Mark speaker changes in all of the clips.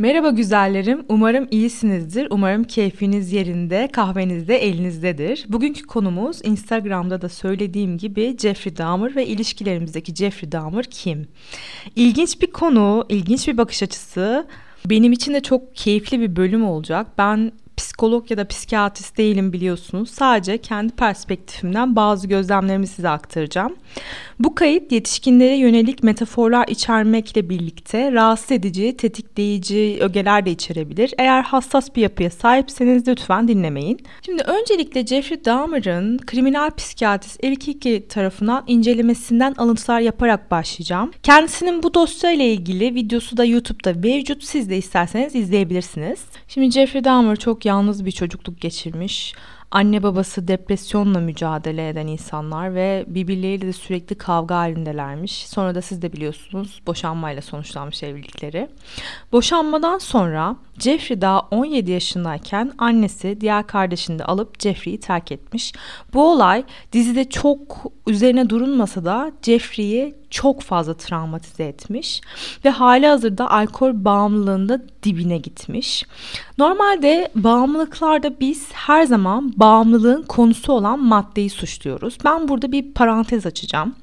Speaker 1: Merhaba güzellerim. Umarım iyisinizdir. Umarım keyfiniz yerinde, kahveniz de elinizdedir. Bugünkü konumuz Instagram'da da söylediğim gibi Jeffrey Dahmer ve ilişkilerimizdeki Jeffrey Dahmer kim? İlginç bir konu, ilginç bir bakış açısı. Benim için de çok keyifli bir bölüm olacak. Ben psikolog ya da psikiyatrist değilim biliyorsunuz. Sadece kendi perspektifimden bazı gözlemlerimi size aktaracağım. Bu kayıt yetişkinlere yönelik metaforlar içermekle birlikte rahatsız edici, tetikleyici ögeler de içerebilir. Eğer hassas bir yapıya sahipseniz lütfen dinlemeyin. Şimdi öncelikle Jeffrey Dahmer'ın kriminal psikiyatrist Eric Hickey tarafından incelemesinden alıntılar yaparak başlayacağım. Kendisinin bu dosya ile ilgili videosu da YouTube'da mevcut. Siz de isterseniz izleyebilirsiniz. Şimdi Jeffrey Dahmer çok yalnız bir çocukluk geçirmiş. Anne babası depresyonla mücadele eden insanlar ve birbirleriyle de sürekli kavga halindelermiş. Sonra da siz de biliyorsunuz boşanmayla sonuçlanmış evlilikleri. Boşanmadan sonra Jeffrey daha 17 yaşındayken annesi diğer kardeşini de alıp Jeffrey'i terk etmiş. Bu olay dizide çok üzerine durulmasa da Jeffrey'i çok fazla travmatize etmiş ve hali hazırda alkol bağımlılığında dibine gitmiş. Normalde bağımlılıklarda biz her zaman bağımlılığın konusu olan maddeyi suçluyoruz. Ben burada bir parantez açacağım.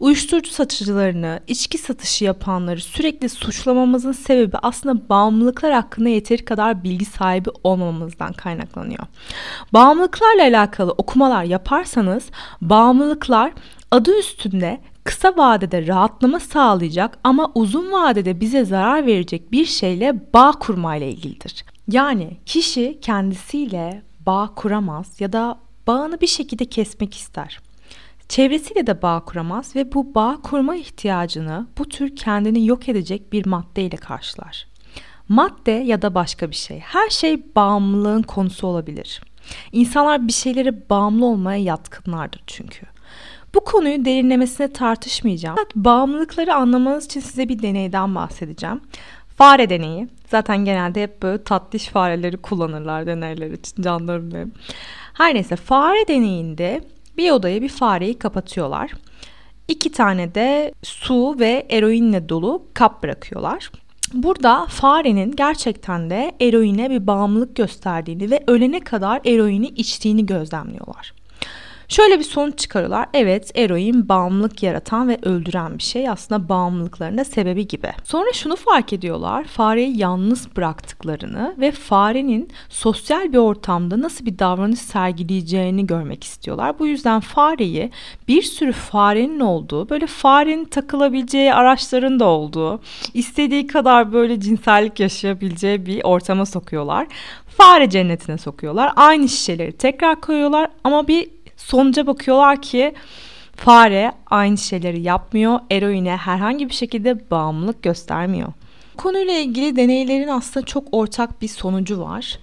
Speaker 1: Uyuşturucu satıcılarını, içki satışı yapanları sürekli suçlamamızın sebebi aslında bağımlılıklar hakkında yeteri kadar bilgi sahibi olmamamızdan kaynaklanıyor. Bağımlılıklarla alakalı okumalar yaparsanız bağımlılıklar adı üstünde kısa vadede rahatlama sağlayacak ama uzun vadede bize zarar verecek bir şeyle bağ kurmayla ilgilidir. Yani kişi kendisiyle bağ kuramaz ya da bağını bir şekilde kesmek ister. Çevresiyle de bağ kuramaz ve bu bağ kurma ihtiyacını bu tür kendini yok edecek bir maddeyle karşılar. Madde ya da başka bir şey. Her şey bağımlılığın konusu olabilir. İnsanlar bir şeylere bağımlı olmaya yatkınlardır çünkü. Bu konuyu derinlemesine tartışmayacağım. Bağımlılıkları anlamanız için size bir deneyden bahsedeceğim. Fare deneyi. Zaten genelde hep böyle tatlış fareleri kullanırlar deneyler için canlarım benim. Her neyse fare deneyinde bir odaya bir fareyi kapatıyorlar. İki tane de su ve eroinle dolu kap bırakıyorlar. Burada farenin gerçekten de eroine bir bağımlılık gösterdiğini ve ölene kadar eroini içtiğini gözlemliyorlar. Şöyle bir sonuç çıkarıyorlar. Evet eroin bağımlılık yaratan ve öldüren bir şey. Aslında bağımlılıklarına sebebi gibi. Sonra şunu fark ediyorlar. Fareyi yalnız bıraktıklarını ve farenin sosyal bir ortamda nasıl bir davranış sergileyeceğini görmek istiyorlar. Bu yüzden fareyi bir sürü farenin olduğu, böyle farenin takılabileceği araçların da olduğu, istediği kadar böyle cinsellik yaşayabileceği bir ortama sokuyorlar. Fare cennetine sokuyorlar. Aynı şişeleri tekrar koyuyorlar ama bir Sonuca bakıyorlar ki fare aynı şeyleri yapmıyor. Eroine herhangi bir şekilde bağımlılık göstermiyor. Konuyla ilgili deneylerin aslında çok ortak bir sonucu var.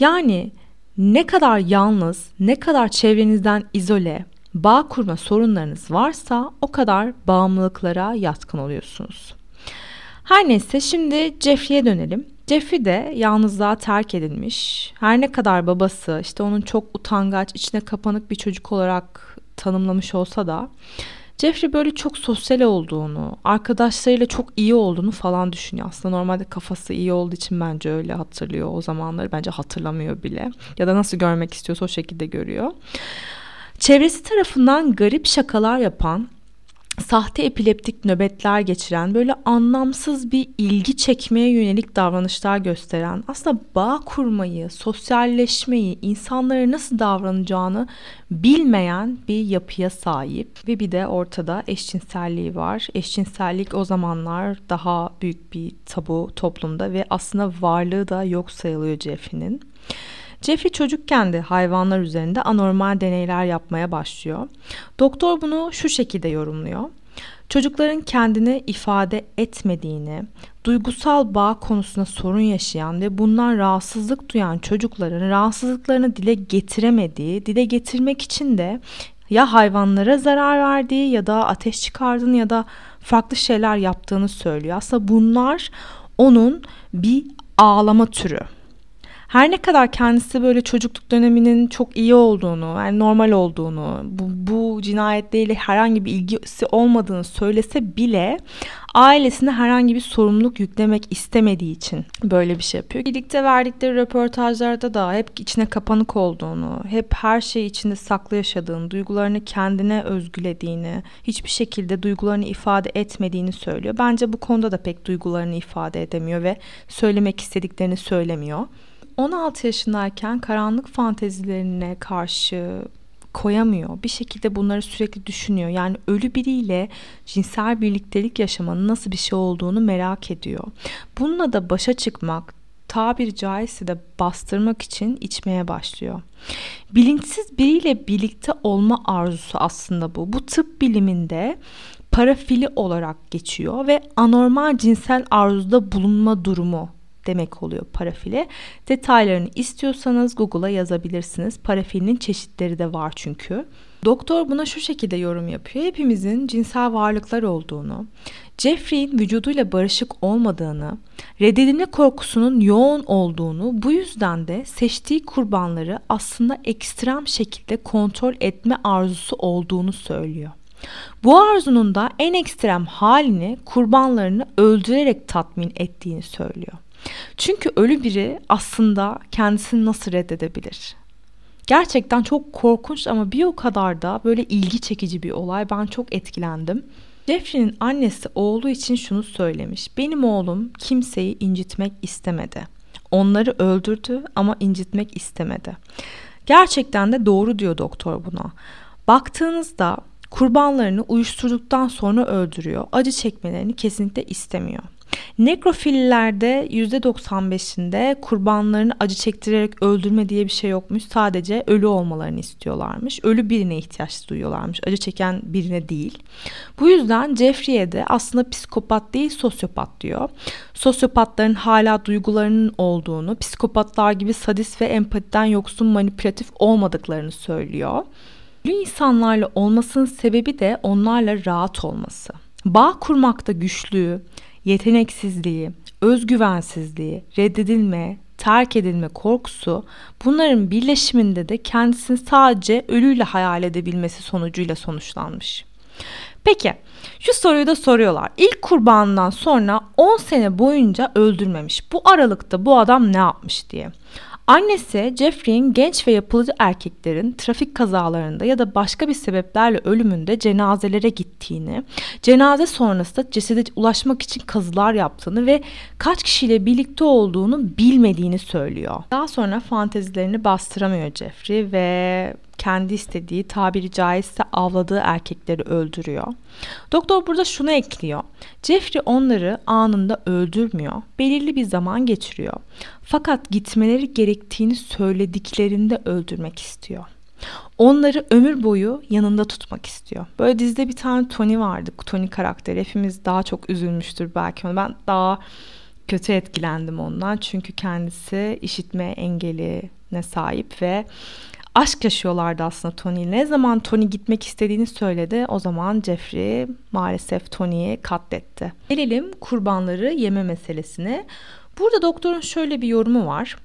Speaker 1: Yani ne kadar yalnız, ne kadar çevrenizden izole, bağ kurma sorunlarınız varsa o kadar bağımlılıklara yatkın oluyorsunuz. Her neyse şimdi Jeffrey'e dönelim. Jeffrey de yalnızlığa terk edilmiş. Her ne kadar babası işte onun çok utangaç, içine kapanık bir çocuk olarak tanımlamış olsa da Jeffrey böyle çok sosyal olduğunu, arkadaşlarıyla çok iyi olduğunu falan düşünüyor. Aslında normalde kafası iyi olduğu için bence öyle hatırlıyor o zamanları. Bence hatırlamıyor bile. Ya da nasıl görmek istiyorsa o şekilde görüyor. Çevresi tarafından garip şakalar yapan sahte epileptik nöbetler geçiren, böyle anlamsız bir ilgi çekmeye yönelik davranışlar gösteren, aslında bağ kurmayı, sosyalleşmeyi, insanlara nasıl davranacağını bilmeyen bir yapıya sahip ve bir de ortada eşcinselliği var. Eşcinsellik o zamanlar daha büyük bir tabu toplumda ve aslında varlığı da yok sayılıyor Jeffrey'nin. Jeffrey çocukken de hayvanlar üzerinde anormal deneyler yapmaya başlıyor. Doktor bunu şu şekilde yorumluyor. Çocukların kendini ifade etmediğini, duygusal bağ konusunda sorun yaşayan ve bundan rahatsızlık duyan çocukların rahatsızlıklarını dile getiremediği, dile getirmek için de ya hayvanlara zarar verdiği ya da ateş çıkardığını ya da farklı şeyler yaptığını söylüyor. Aslında bunlar onun bir ağlama türü. Her ne kadar kendisi böyle çocukluk döneminin çok iyi olduğunu, yani normal olduğunu, bu, bu cinayetleriyle herhangi bir ilgisi olmadığını söylese bile ailesine herhangi bir sorumluluk yüklemek istemediği için böyle bir şey yapıyor. Birlikte verdikleri röportajlarda da hep içine kapanık olduğunu, hep her şeyi içinde saklı yaşadığını, duygularını kendine özgülediğini, hiçbir şekilde duygularını ifade etmediğini söylüyor. Bence bu konuda da pek duygularını ifade edemiyor ve söylemek istediklerini söylemiyor. 16 yaşındayken karanlık fantezilerine karşı koyamıyor. Bir şekilde bunları sürekli düşünüyor. Yani ölü biriyle cinsel birliktelik yaşamanın nasıl bir şey olduğunu merak ediyor. Bununla da başa çıkmak, tabiri caizse de bastırmak için içmeye başlıyor. Bilinçsiz biriyle birlikte olma arzusu aslında bu. Bu tıp biliminde parafili olarak geçiyor ve anormal cinsel arzuda bulunma durumu demek oluyor parafile. Detaylarını istiyorsanız Google'a yazabilirsiniz. Parafilinin çeşitleri de var çünkü. Doktor buna şu şekilde yorum yapıyor. Hepimizin cinsel varlıklar olduğunu, Jeffrey'in vücuduyla barışık olmadığını, reddedilme korkusunun yoğun olduğunu, bu yüzden de seçtiği kurbanları aslında ekstrem şekilde kontrol etme arzusu olduğunu söylüyor. Bu arzunun da en ekstrem halini kurbanlarını öldürerek tatmin ettiğini söylüyor. Çünkü ölü biri aslında kendisini nasıl reddedebilir? Gerçekten çok korkunç ama bir o kadar da böyle ilgi çekici bir olay. Ben çok etkilendim. Jeffrey'nin annesi oğlu için şunu söylemiş. Benim oğlum kimseyi incitmek istemedi. Onları öldürdü ama incitmek istemedi. Gerçekten de doğru diyor doktor buna. Baktığınızda kurbanlarını uyuşturduktan sonra öldürüyor. Acı çekmelerini kesinlikle istemiyor. Nekrofillerde %95'inde kurbanlarını acı çektirerek öldürme diye bir şey yokmuş. Sadece ölü olmalarını istiyorlarmış. Ölü birine ihtiyaç duyuyorlarmış. Acı çeken birine değil. Bu yüzden Jeffrey'e de aslında psikopat değil sosyopat diyor. Sosyopatların hala duygularının olduğunu, psikopatlar gibi sadist ve empatiden yoksun manipülatif olmadıklarını söylüyor. Ünlü insanlarla olmasının sebebi de onlarla rahat olması. Bağ kurmakta güçlüğü, yeteneksizliği, özgüvensizliği, reddedilme, terk edilme korkusu bunların birleşiminde de kendisini sadece ölüyle hayal edebilmesi sonucuyla sonuçlanmış. Peki şu soruyu da soruyorlar. İlk kurbanından sonra 10 sene boyunca öldürmemiş. Bu aralıkta bu adam ne yapmış diye. Annesi Jeffrey'in genç ve yapıcı erkeklerin trafik kazalarında ya da başka bir sebeplerle ölümünde cenazelere gittiğini, cenaze sonrası cesede ulaşmak için kazılar yaptığını ve kaç kişiyle birlikte olduğunu bilmediğini söylüyor. Daha sonra fantezilerini bastıramıyor Jeffrey ve kendi istediği tabiri caizse avladığı erkekleri öldürüyor. Doktor burada şunu ekliyor. Jeffrey onları anında öldürmüyor. Belirli bir zaman geçiriyor. Fakat gitmeleri gerektiğini söylediklerinde öldürmek istiyor. Onları ömür boyu yanında tutmak istiyor. Böyle dizide bir tane Tony vardı. Tony karakteri. Hepimiz daha çok üzülmüştür belki. Ben daha kötü etkilendim ondan. Çünkü kendisi işitme engeline sahip ve aşk yaşıyorlardı aslında Tony. Ne zaman Tony gitmek istediğini söyledi o zaman Jeffrey maalesef Tony'yi katletti. Gelelim kurbanları yeme meselesine. Burada doktorun şöyle bir yorumu var.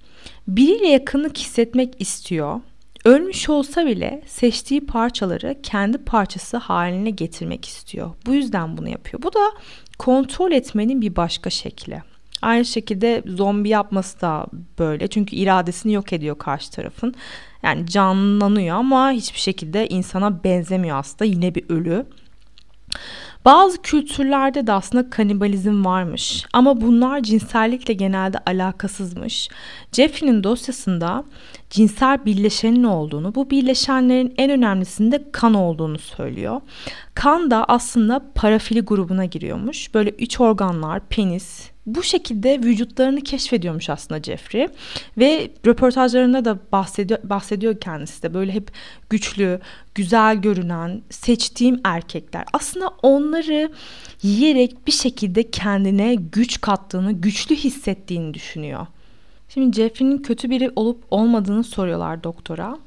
Speaker 1: Biriyle yakınlık hissetmek istiyor. Ölmüş olsa bile seçtiği parçaları kendi parçası haline getirmek istiyor. Bu yüzden bunu yapıyor. Bu da kontrol etmenin bir başka şekli. Aynı şekilde zombi yapması da böyle. Çünkü iradesini yok ediyor karşı tarafın. Yani canlanıyor ama hiçbir şekilde insana benzemiyor aslında. Yine bir ölü. Bazı kültürlerde de aslında kanibalizm varmış ama bunlar cinsellikle genelde alakasızmış. Jeffrey'nin dosyasında cinsel birleşenin olduğunu, bu birleşenlerin en önemlisinde kan olduğunu söylüyor. Kan da aslında parafili grubuna giriyormuş. Böyle üç organlar, penis, bu şekilde vücutlarını keşfediyormuş aslında Jeffrey ve röportajlarında da bahsediyor, bahsediyor kendisi de böyle hep güçlü, güzel görünen, seçtiğim erkekler. Aslında onları yiyerek bir şekilde kendine güç kattığını, güçlü hissettiğini düşünüyor. Şimdi Jeffrey'nin kötü biri olup olmadığını soruyorlar doktora.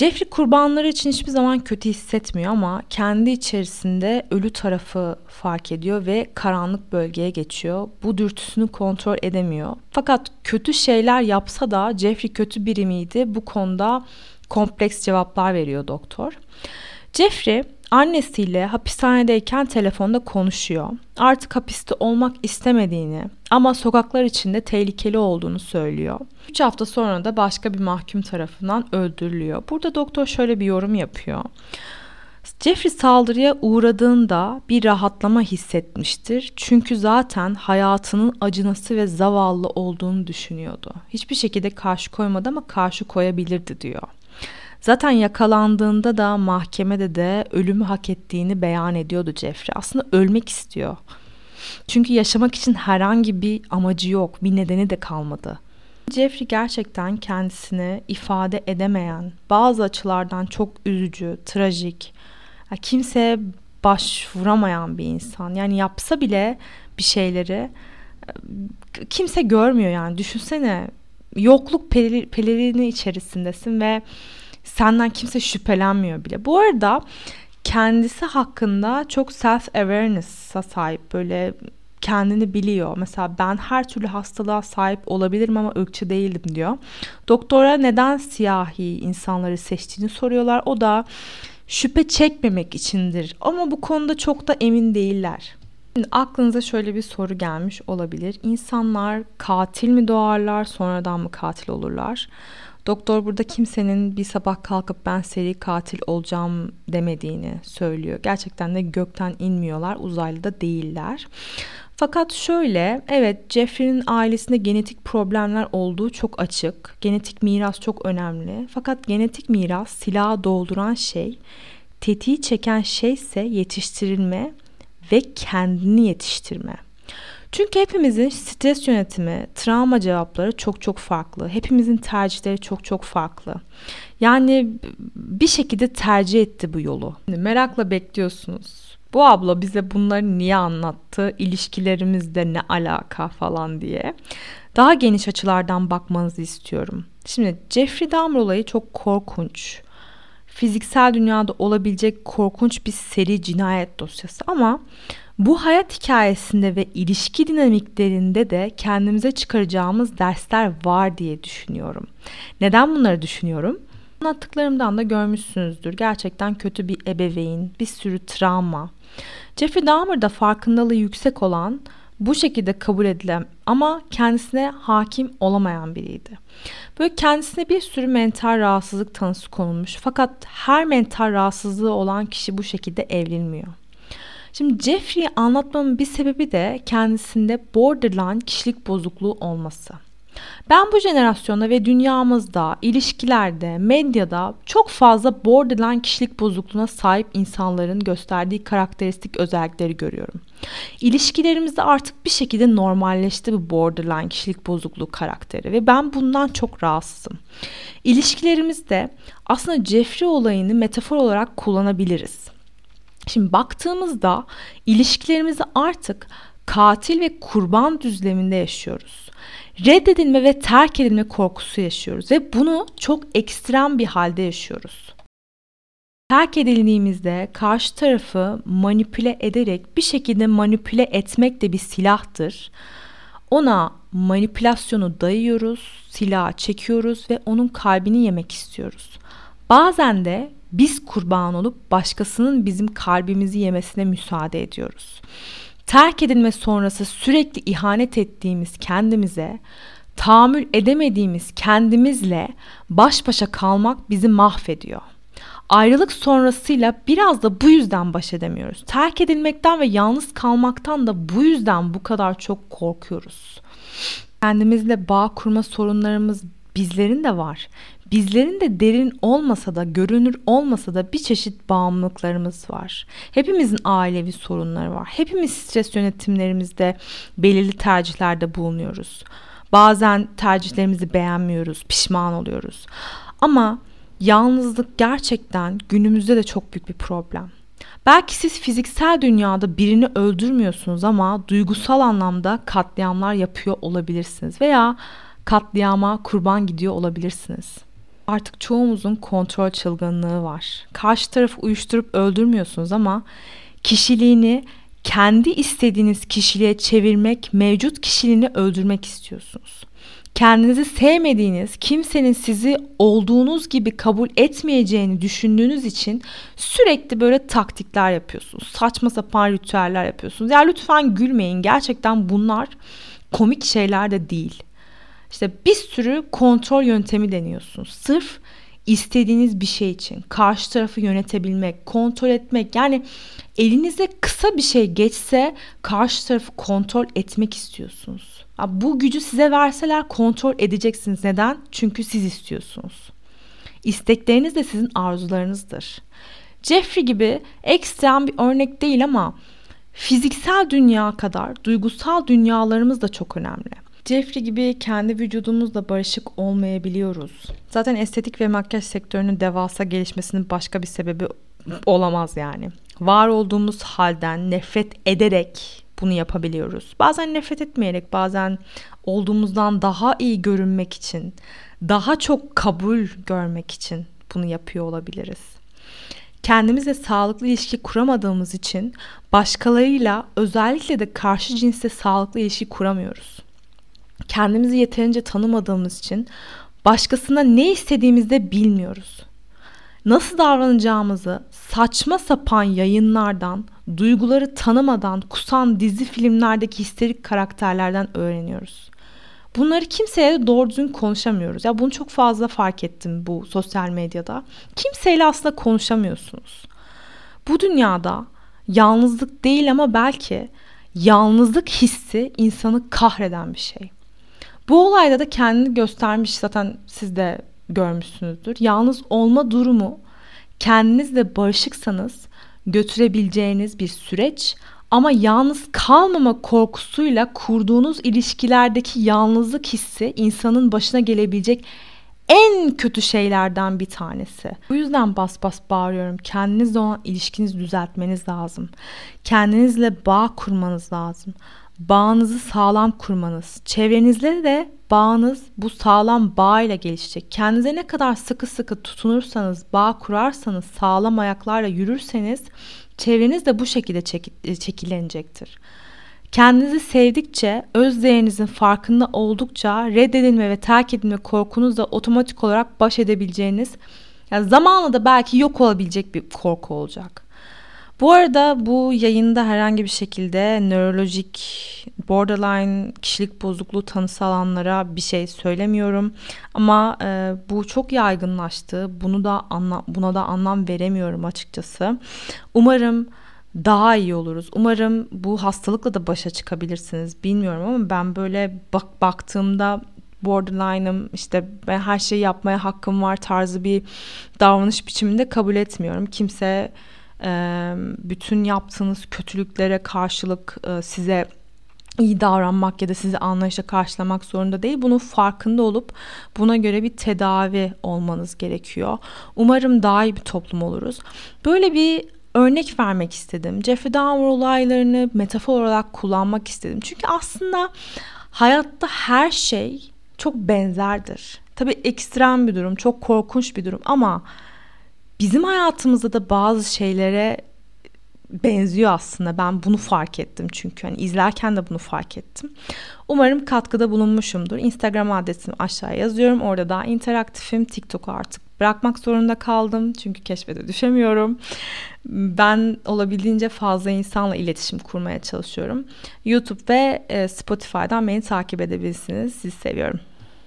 Speaker 1: Jeffrey kurbanları için hiçbir zaman kötü hissetmiyor ama kendi içerisinde ölü tarafı fark ediyor ve karanlık bölgeye geçiyor. Bu dürtüsünü kontrol edemiyor. Fakat kötü şeyler yapsa da Jeffrey kötü biri miydi? Bu konuda kompleks cevaplar veriyor doktor. Jeffrey annesiyle hapishanedeyken telefonda konuşuyor. Artık hapiste olmak istemediğini ama sokaklar içinde tehlikeli olduğunu söylüyor. 3 hafta sonra da başka bir mahkum tarafından öldürülüyor. Burada doktor şöyle bir yorum yapıyor. Jeffrey saldırıya uğradığında bir rahatlama hissetmiştir. Çünkü zaten hayatının acınası ve zavallı olduğunu düşünüyordu. Hiçbir şekilde karşı koymadı ama karşı koyabilirdi diyor. Zaten yakalandığında da mahkemede de ölümü hak ettiğini beyan ediyordu Jeffrey. Aslında ölmek istiyor. Çünkü yaşamak için herhangi bir amacı yok, bir nedeni de kalmadı. Jeffrey gerçekten kendisini ifade edemeyen, bazı açılardan çok üzücü, trajik, kimseye başvuramayan bir insan. Yani yapsa bile bir şeyleri kimse görmüyor yani. Düşünsene yokluk pelerini içerisindesin ve senden kimse şüphelenmiyor bile. Bu arada kendisi hakkında çok self awareness'a sahip böyle kendini biliyor. Mesela ben her türlü hastalığa sahip olabilirim ama ırkçı değildim diyor. Doktora neden siyahi insanları seçtiğini soruyorlar. O da şüphe çekmemek içindir. Ama bu konuda çok da emin değiller. Şimdi aklınıza şöyle bir soru gelmiş olabilir. İnsanlar katil mi doğarlar, sonradan mı katil olurlar? Doktor burada kimsenin bir sabah kalkıp ben seri katil olacağım demediğini söylüyor. Gerçekten de gökten inmiyorlar, uzaylı da değiller. Fakat şöyle, evet Jeffrey'nin ailesinde genetik problemler olduğu çok açık. Genetik miras çok önemli. Fakat genetik miras silahı dolduran şey, tetiği çeken şey ise yetiştirilme ve kendini yetiştirme. Çünkü hepimizin stres yönetimi, travma cevapları çok çok farklı. Hepimizin tercihleri çok çok farklı. Yani bir şekilde tercih etti bu yolu. Merakla bekliyorsunuz. Bu abla bize bunları niye anlattı? İlişkilerimizde ne alaka falan diye. Daha geniş açılardan bakmanızı istiyorum. Şimdi Jeffrey Dahmer olayı çok korkunç. Fiziksel dünyada olabilecek korkunç bir seri cinayet dosyası ama bu hayat hikayesinde ve ilişki dinamiklerinde de kendimize çıkaracağımız dersler var diye düşünüyorum. Neden bunları düşünüyorum? Anlattıklarımdan da görmüşsünüzdür. Gerçekten kötü bir ebeveyn, bir sürü travma. Jeffrey Dahmer da farkındalığı yüksek olan, bu şekilde kabul edilen ama kendisine hakim olamayan biriydi. Böyle kendisine bir sürü mental rahatsızlık tanısı konulmuş fakat her mental rahatsızlığı olan kişi bu şekilde evlenmiyor. Şimdi Jeffrey'i anlatmamın bir sebebi de kendisinde borderline kişilik bozukluğu olması. Ben bu jenerasyonda ve dünyamızda, ilişkilerde, medyada çok fazla borderline kişilik bozukluğuna sahip insanların gösterdiği karakteristik özellikleri görüyorum. İlişkilerimizde artık bir şekilde normalleşti bu borderline kişilik bozukluğu karakteri ve ben bundan çok rahatsızım. İlişkilerimizde aslında Jeffrey olayını metafor olarak kullanabiliriz. Şimdi baktığımızda ilişkilerimizi artık katil ve kurban düzleminde yaşıyoruz. Reddedilme ve terk edilme korkusu yaşıyoruz ve bunu çok ekstrem bir halde yaşıyoruz. Terk edildiğimizde karşı tarafı manipüle ederek bir şekilde manipüle etmek de bir silahtır. Ona manipülasyonu dayıyoruz, silah çekiyoruz ve onun kalbini yemek istiyoruz. Bazen de biz kurban olup başkasının bizim kalbimizi yemesine müsaade ediyoruz. Terk edilme sonrası sürekli ihanet ettiğimiz kendimize, tahammül edemediğimiz kendimizle baş başa kalmak bizi mahvediyor. Ayrılık sonrasıyla biraz da bu yüzden baş edemiyoruz. Terk edilmekten ve yalnız kalmaktan da bu yüzden bu kadar çok korkuyoruz. Kendimizle bağ kurma sorunlarımız bizlerin de var. Bizlerin de derin olmasa da, görünür olmasa da bir çeşit bağımlılıklarımız var. Hepimizin ailevi sorunları var. Hepimiz stres yönetimlerimizde belirli tercihlerde bulunuyoruz. Bazen tercihlerimizi beğenmiyoruz, pişman oluyoruz. Ama yalnızlık gerçekten günümüzde de çok büyük bir problem. Belki siz fiziksel dünyada birini öldürmüyorsunuz ama duygusal anlamda katliamlar yapıyor olabilirsiniz veya katliama kurban gidiyor olabilirsiniz. Artık çoğumuzun kontrol çılgınlığı var. Karşı tarafı uyuşturup öldürmüyorsunuz ama kişiliğini kendi istediğiniz kişiliğe çevirmek, mevcut kişiliğini öldürmek istiyorsunuz. Kendinizi sevmediğiniz, kimsenin sizi olduğunuz gibi kabul etmeyeceğini düşündüğünüz için sürekli böyle taktikler yapıyorsunuz. Saçma sapan ritüeller yapıyorsunuz. Ya lütfen gülmeyin. Gerçekten bunlar komik şeyler de değil. İşte bir sürü kontrol yöntemi deniyorsunuz. Sırf istediğiniz bir şey için karşı tarafı yönetebilmek, kontrol etmek yani elinize kısa bir şey geçse karşı tarafı kontrol etmek istiyorsunuz. Bu gücü size verseler kontrol edeceksiniz. Neden? Çünkü siz istiyorsunuz. İstekleriniz de sizin arzularınızdır. Jeffrey gibi ekstrem bir örnek değil ama fiziksel dünya kadar duygusal dünyalarımız da çok önemli. Jeffrey gibi kendi vücudumuzla barışık olmayabiliyoruz. Zaten estetik ve makyaj sektörünün devasa gelişmesinin başka bir sebebi olamaz yani. Var olduğumuz halden nefret ederek bunu yapabiliyoruz. Bazen nefret etmeyerek, bazen olduğumuzdan daha iyi görünmek için, daha çok kabul görmek için bunu yapıyor olabiliriz. Kendimizle sağlıklı ilişki kuramadığımız için başkalarıyla özellikle de karşı cinsle sağlıklı ilişki kuramıyoruz. Kendimizi yeterince tanımadığımız için başkasına ne istediğimizi bilmiyoruz. Nasıl davranacağımızı saçma sapan yayınlardan, duyguları tanımadan kusan dizi filmlerdeki histerik karakterlerden öğreniyoruz. Bunları kimseye doğru düzgün konuşamıyoruz. Ya bunu çok fazla fark ettim bu sosyal medyada. Kimseyle aslında konuşamıyorsunuz. Bu dünyada yalnızlık değil ama belki yalnızlık hissi insanı kahreden bir şey. Bu olayda da kendini göstermiş zaten siz de görmüşsünüzdür. Yalnız olma durumu kendinizle barışıksanız götürebileceğiniz bir süreç ama yalnız kalmama korkusuyla kurduğunuz ilişkilerdeki yalnızlık hissi insanın başına gelebilecek en kötü şeylerden bir tanesi. Bu yüzden bas bas bağırıyorum. Kendinizle olan ilişkinizi düzeltmeniz lazım. Kendinizle bağ kurmanız lazım bağınızı sağlam kurmanız, çevrenizle de bağınız bu sağlam bağ ile gelişecek. Kendinize ne kadar sıkı sıkı tutunursanız, bağ kurarsanız, sağlam ayaklarla yürürseniz çevreniz de bu şekilde çek- şekillenecektir. Kendinizi sevdikçe, öz değerinizin farkında oldukça reddedilme ve terk edilme korkunuzla otomatik olarak baş edebileceğiniz, yani zamanla da belki yok olabilecek bir korku olacak. Bu arada bu yayında herhangi bir şekilde nörolojik, borderline, kişilik bozukluğu tanısı alanlara bir şey söylemiyorum. Ama e, bu çok yaygınlaştı. Bunu da anla, buna da anlam veremiyorum açıkçası. Umarım daha iyi oluruz. Umarım bu hastalıkla da başa çıkabilirsiniz. Bilmiyorum ama ben böyle bak baktığımda borderline'ım işte ben her şeyi yapmaya hakkım var tarzı bir davranış biçiminde kabul etmiyorum. Kimse bütün yaptığınız kötülüklere karşılık size iyi davranmak ya da sizi anlayışla karşılamak zorunda değil. Bunun farkında olup buna göre bir tedavi olmanız gerekiyor. Umarım daha iyi bir toplum oluruz. Böyle bir örnek vermek istedim. Jeffrey Dahmer olaylarını metafor olarak kullanmak istedim. Çünkü aslında hayatta her şey çok benzerdir. Tabii ekstrem bir durum, çok korkunç bir durum ama bizim hayatımızda da bazı şeylere benziyor aslında. Ben bunu fark ettim çünkü hani izlerken de bunu fark ettim. Umarım katkıda bulunmuşumdur. Instagram adresimi aşağıya yazıyorum. Orada daha interaktifim. TikTok'u artık bırakmak zorunda kaldım. Çünkü keşfete düşemiyorum. Ben olabildiğince fazla insanla iletişim kurmaya çalışıyorum. YouTube ve e, Spotify'dan beni takip edebilirsiniz. Sizi seviyorum.